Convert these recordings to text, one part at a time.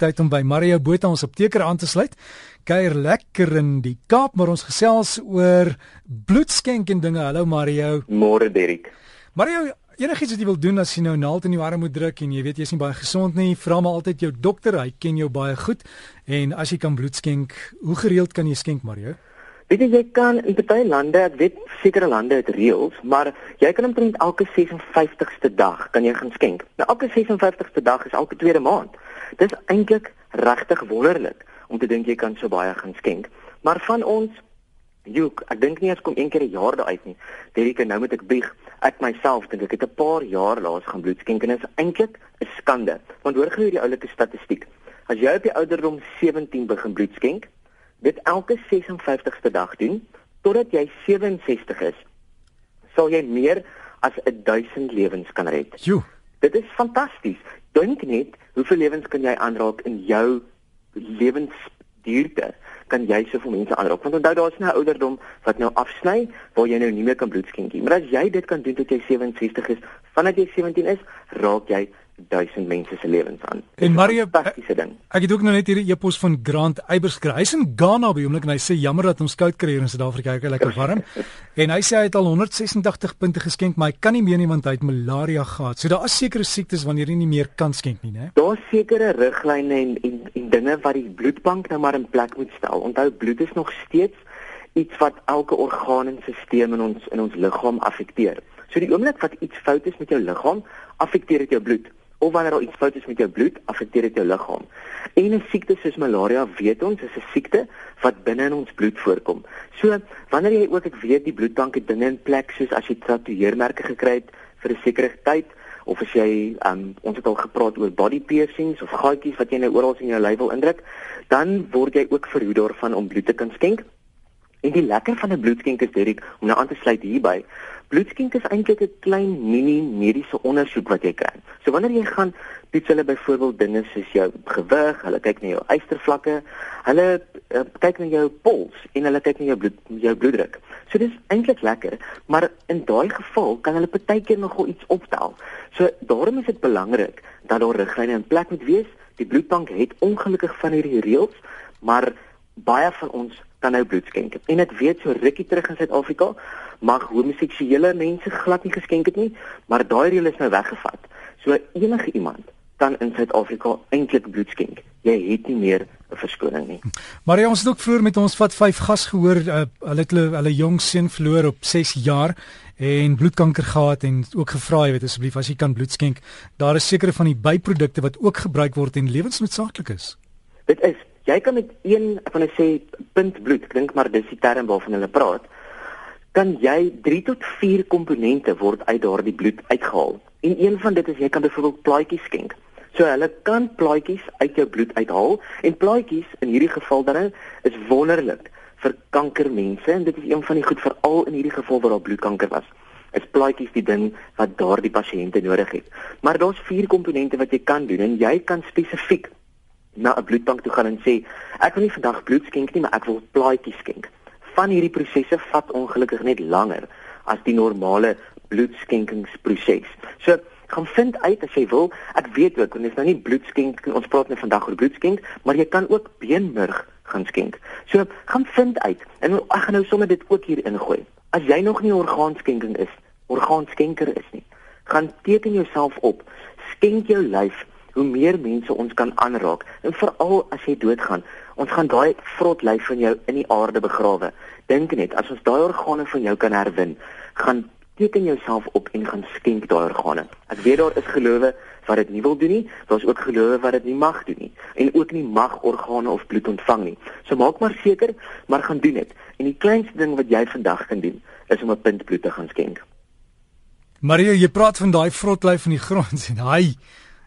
tyd om by Mario Botha ons apteker aan te sluit. Kuier lekker in die Kaap, maar ons gesels oor bloedskenk en dinge. Hallo Mario. Môre Derrick. Mario, enigiets wat jy wil doen as jy nou naald in die arm moet druk en jy weet jy's nie baie gesond nie, vra maar altyd jou dokter. Hy ken jou baie goed. En as jy kan bloed skenk, hoe gereeld kan jy skenk, Mario? Weet jy jy kan in baie lande, ek weet sekere lande het reëls, maar jy kan omtrent elke 56ste dag kan jy gaan skenk. Nou elke 56ste dag is elke tweede maand. Dis eintlik regtig wonderlik om te dink jy kan so baie gaan skenk. Maar van ons Juk, ek dink nie as kom een keer 'n jaar daar uit nie. Derrick, nou moet ek bieg. Ek myself dink ek het 'n paar jaar laas gaan bloed skenk en dit is eintlik 'n skande. Want hoor gou hierdie oulike statistiek. As jy op die ouderdom 17 begin bloed skenk, dit elke 56ste dag doen totdat jy 67 is, sal jy meer as 1000 lewens kan red. Jo. Dit is fantasties. Dink net hoeveel lewens kan jy aanraak in jou lewensduurte? kan jy soveel mense aanraak want onthou daar's nou ouderdom wat nou afsny waar jy nou nie meer kan bloed skenk nie maar as jy dit kan doen tot jy 67 is vandat jy 17 is raak jy duisend mense se lewens aan. En Mario, fantastiese ding. Ek het ook nou net hierdie e-pos van Grant Eiberskry. Hy's in Ghana by oomblik en hy sê jammer dat ons koud kry hier in Suid-Afrika, hy lekker warm. en hy sê hy het al 186 punte geskenk, maar hy kan nie meer nie want hy het malaria gehad. So daar is sekere siektes wanneer jy nie meer kan skenk nie, né? Daar's sekere riglyne en, en en dinge wat die bloedbank nou maar in plek moet stel. Onthou bloed is nog steeds iets wat elke orgaan en stelsel in ons in ons liggaam affekteer. So die oomblik wat iets fout is met jou liggaam, affekteer dit jou bloed of wanneer daar iets fout is met jou bloed, affekteer dit jou liggaam. En 'n siekte soos malaria, weet ons, is 'n siekte wat binne in ons bloed voorkom. So, wanneer jy ook ek weet die bloedbanke dinge in plek soos as jy tatoeëermerke gekry het vir 'n sekere tyd of as jy um ons het al gepraat oor body piercings of gaatjies wat jy nou oral in jou lyf wil indruk, dan word jy ook verhoed daarvan om bloed te kan skenk. En die lekker van 'n bloedskenk is Derek om nou aan te sluit hierby. Bloedskenk is eintlik 'n klein mini mediese ondersoek wat jy kry. So wanneer jy gaan toets hulle byvoorbeeld dinge soos jou gewig, hulle kyk na jou ystervlakke, hulle uh, kyk na jou pols en hulle kyk na jou bloed jou bloeddruk. So dis eintlik lekker, maar in daai geval kan hulle partykeer nogal iets optel. So daarom is dit belangrik dat daar riglyne in plek moet wees. Die bloedbank het ongelukkig van hierdie reëls, maar baie van ons kan nou bloed skenk. En ek weet so rukkie terug in Suid-Afrika mag homoseksuele mense glad nie geskenk het nie, maar daai reël is nou weggevat. So enige iemand kan in Suid-Afrika eintlik bloed skenk. Jy het nie meer 'n verskoning nie. Maar jy ons het ook vroeër met ons vat 5 gas gehoor, uh, hulle het hulle hulle jong seun verloor op 6 jaar en bloedkanker gehad en ook gevra jy weet asseblief as jy kan bloed skenk. Daar is sekere van die byprodukte wat ook gebruik word en lewensnoodsaaklik is. Dit is jy kan met een van hulle sê punt bloed klink maar dis die term waarvan hulle praat kan jy 3 tot 4 komponente word uit daardie bloed uitgehaal. En een van dit is jy kan byvoorbeeld plaatjies skenk. So hulle kan plaatjies uit jou bloed uithaal en plaatjies in hierdie geval dan is wonderlik vir kankermense en dit is een van die goed veral in hierdie geval waar daar bloedkanker was is plaatjies die ding wat daardie pasiënte nodig het. Maar daar's vier komponente wat jy kan doen en jy kan spesifiek na 'n bloedbank toe gaan en sê ek wil nie vandag bloed skenk nie, maar ek wil plaatjies skenk. Van hierdie prosesse vat ongelukkig net langer as die normale bloedskenkingsproses. So gaan vind uit as jy wil. Ek weet ook, want dit is nou nie bloedskenk ons praat net vandag oor bloedskenk, maar jy kan ook beenmurg gaan skenk. So gaan vind uit en ek gaan nou sommer dit ook hier ingooi. As jy nog nie orgaanskenking is, orgaanskenker is nie, gaan teken jouself op. Skenk jou lyf hoe meer mense ons kan aanraak en veral as jy doodgaan ons gaan daai vrot lyf van jou in die aarde begrawe. Dink net as ons daai organe van jou kan herwin gaan teken jouself op en gaan skenk daai organe. Ek weet daar is gelowe wat dit nie wil doen nie daar's ook gelowe wat dit nie mag doen nie en ook nie mag organe of bloed ontvang nie. So maak maar seker maar gaan doen dit. En die kleinste ding wat jy vandag kan doen is om 'n punt bloed te gaan skenk. Maria, jy praat van daai vrot lyf van die grond en hy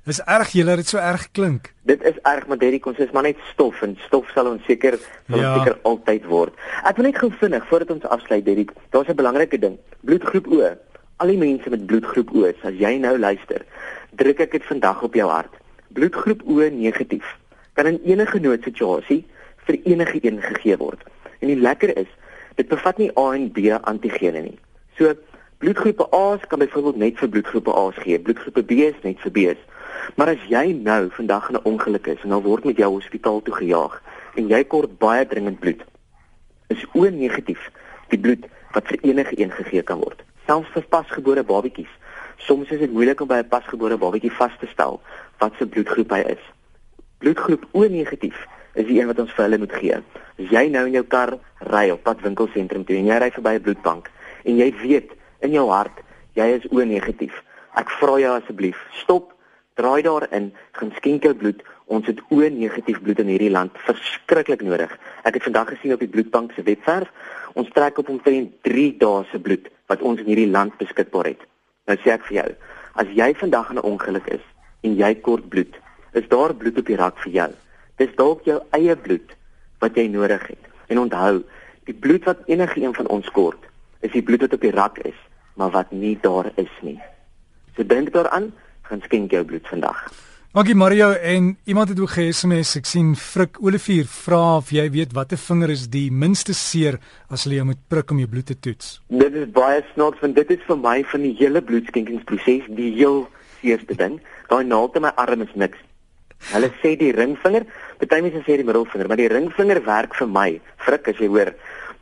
Dis erg julle dit so erg klink. Dit is erg maar dit ons is maar net stof en stof sal ons seker sal ja. seker altyd word. Ek wil net gou vinnig voordat ons afsluit Derrick, daar's 'n belangrike ding. Bloedgroep O. Al die mense met bloedgroep O, as jy nou luister, druk ek dit vandag op jou hart. Bloedgroep O negatief kan in enige noodsituasie vir enige een gegee word. En die lekker is, dit bevat nie A en B antigene nie. So bloedgroepe A kan byvoorbeeld net vir bloedgroepe A gee, bloedgroepe B is net vir B's. Maar as jy nou vandag in 'n ongeluk is en dan word met jou hospitaal toe gejaag en jy kort baie dringend bloed, is O negatief die bloed wat vir enige een gegee kan word. Selfs vir pasgebore babatjies. Soms is dit moeilik om by 'n pasgebore babatjie vas te stel wat se bloedgroep hy is. Bloedgroep O negatief is die een wat ons vir hulle moet gee. As jy nou in jou kar ry op pad winkelsentrum toe en jy ry verby 'n bloedbank en jy weet in jou hart jy is O negatief. Ek vra jou asseblief, stop, draai daarin, gaan skenk jou bloed. Ons het O negatief bloed in hierdie land verskriklik nodig. Ek het vandag gesien op die bloedbank se webwerf, ons trek op omtrent 3 dae se bloed wat ons in hierdie land beskikbaar het. Nou sê ek vir jou, as jy vandag in 'n ongeluk is en jy kort bloed, is daar bloed op die rak vir jou. Dis dalk jou eie bloed wat jy nodig het. En onthou, die bloed wat enige een van ons kort, is die bloed wat op die rak is, maar wat nie daar is nie. So dink daaraan, gaan skenk jou bloed vandag. Dankie Mario en iemand het ook ge-SMS. Ek sien Frik Olivier vra of jy weet watter vinger is die minste seer as hulle jou moet prik om jou bloed te toets. Dit is baie snaaks want dit is vir my van die hele bloedskenkingsproses die heel seerste ding. Daai naald in my arm is niks. Hulle sê die ringvinger, baie mense sê die middelvinger, maar die ringvinger werk vir my. Frik as jy hoor.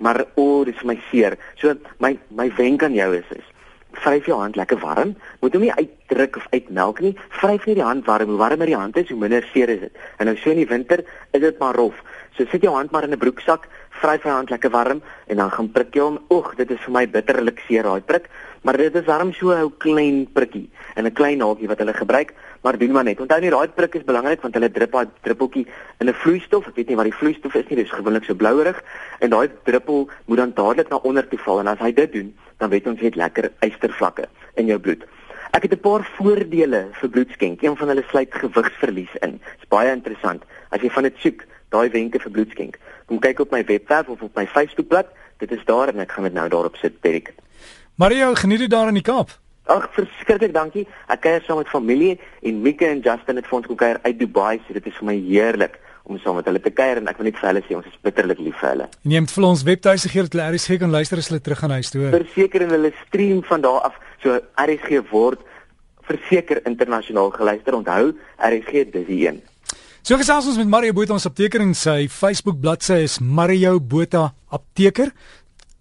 Maar o, oh, dit is my seer. So my my wenk aan jou is is vryf jou hand lekker warm. Moet hom nie uitdruk of uitmelk nie. Vryf net die hand warm. Hoe warmer die hand is, hoe minder seer is dit. En nou so in die winter is dit maar rof. So sit jou hand maar in 'n broeksak, vryf jou hand lekker warm en dan gaan prik jy hom. Oeg, dit is vir my bitterlik seer daai prik, maar dit is warm so 'n klein prikkie en 'n klein naaltjie wat hulle gebruik maar doen maar net. Onthou nie daai prik is belangrik want hulle drup daai druppeltjie in 'n vloeistof. Ek weet nie wat die vloeistof is nie, dis gewoonlik so blouerig en daai druppel moet dan dadelik na onder toe val en as hy dit doen, dan weet ons jy het lekker ystervlakke in jou bloed. Ek het 'n paar voordele vir bloedskenk. Een van hulle sluit gewigsverlies in. Dit's baie interessant. As jy van dit soek, daai wenke vir bloedskenk. Kom kyk op my webwerf of op my Facebookblad. Dit is daar en ek gaan dit nou daarop sit, Derek. Mario, geniet dit daar in die Kaap. Ag, verskriklik dankie. Ek kuier saam met familie en Mika en Justin het vir ons gekuier uit Dubai, so dit is vir my heerlik om saam met hulle te kuier en ek wil net vir hulle sê ons is bitterlik lief vir hulle. En jy moet vir ons webtuise gee dat hulle RSG kan luister as hulle terug gaan huis toe. Verseker en hulle stream van daar af, so RSG word verseker internasionaal geluister. Onthou, RSG dis die een. So gesels ons met Mario Botha ons apteker en sy Facebook bladsy is Mario Botha apteker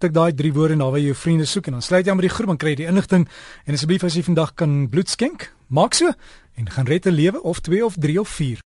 tik daai drie woorde na waar jy jou vriende soek en dan sluit jy aan by die groep en kry jy die inligting en asseblief as jy vandag kan bloed skenk, maak so en gaan red 'n lewe of 2 of 3 of 4.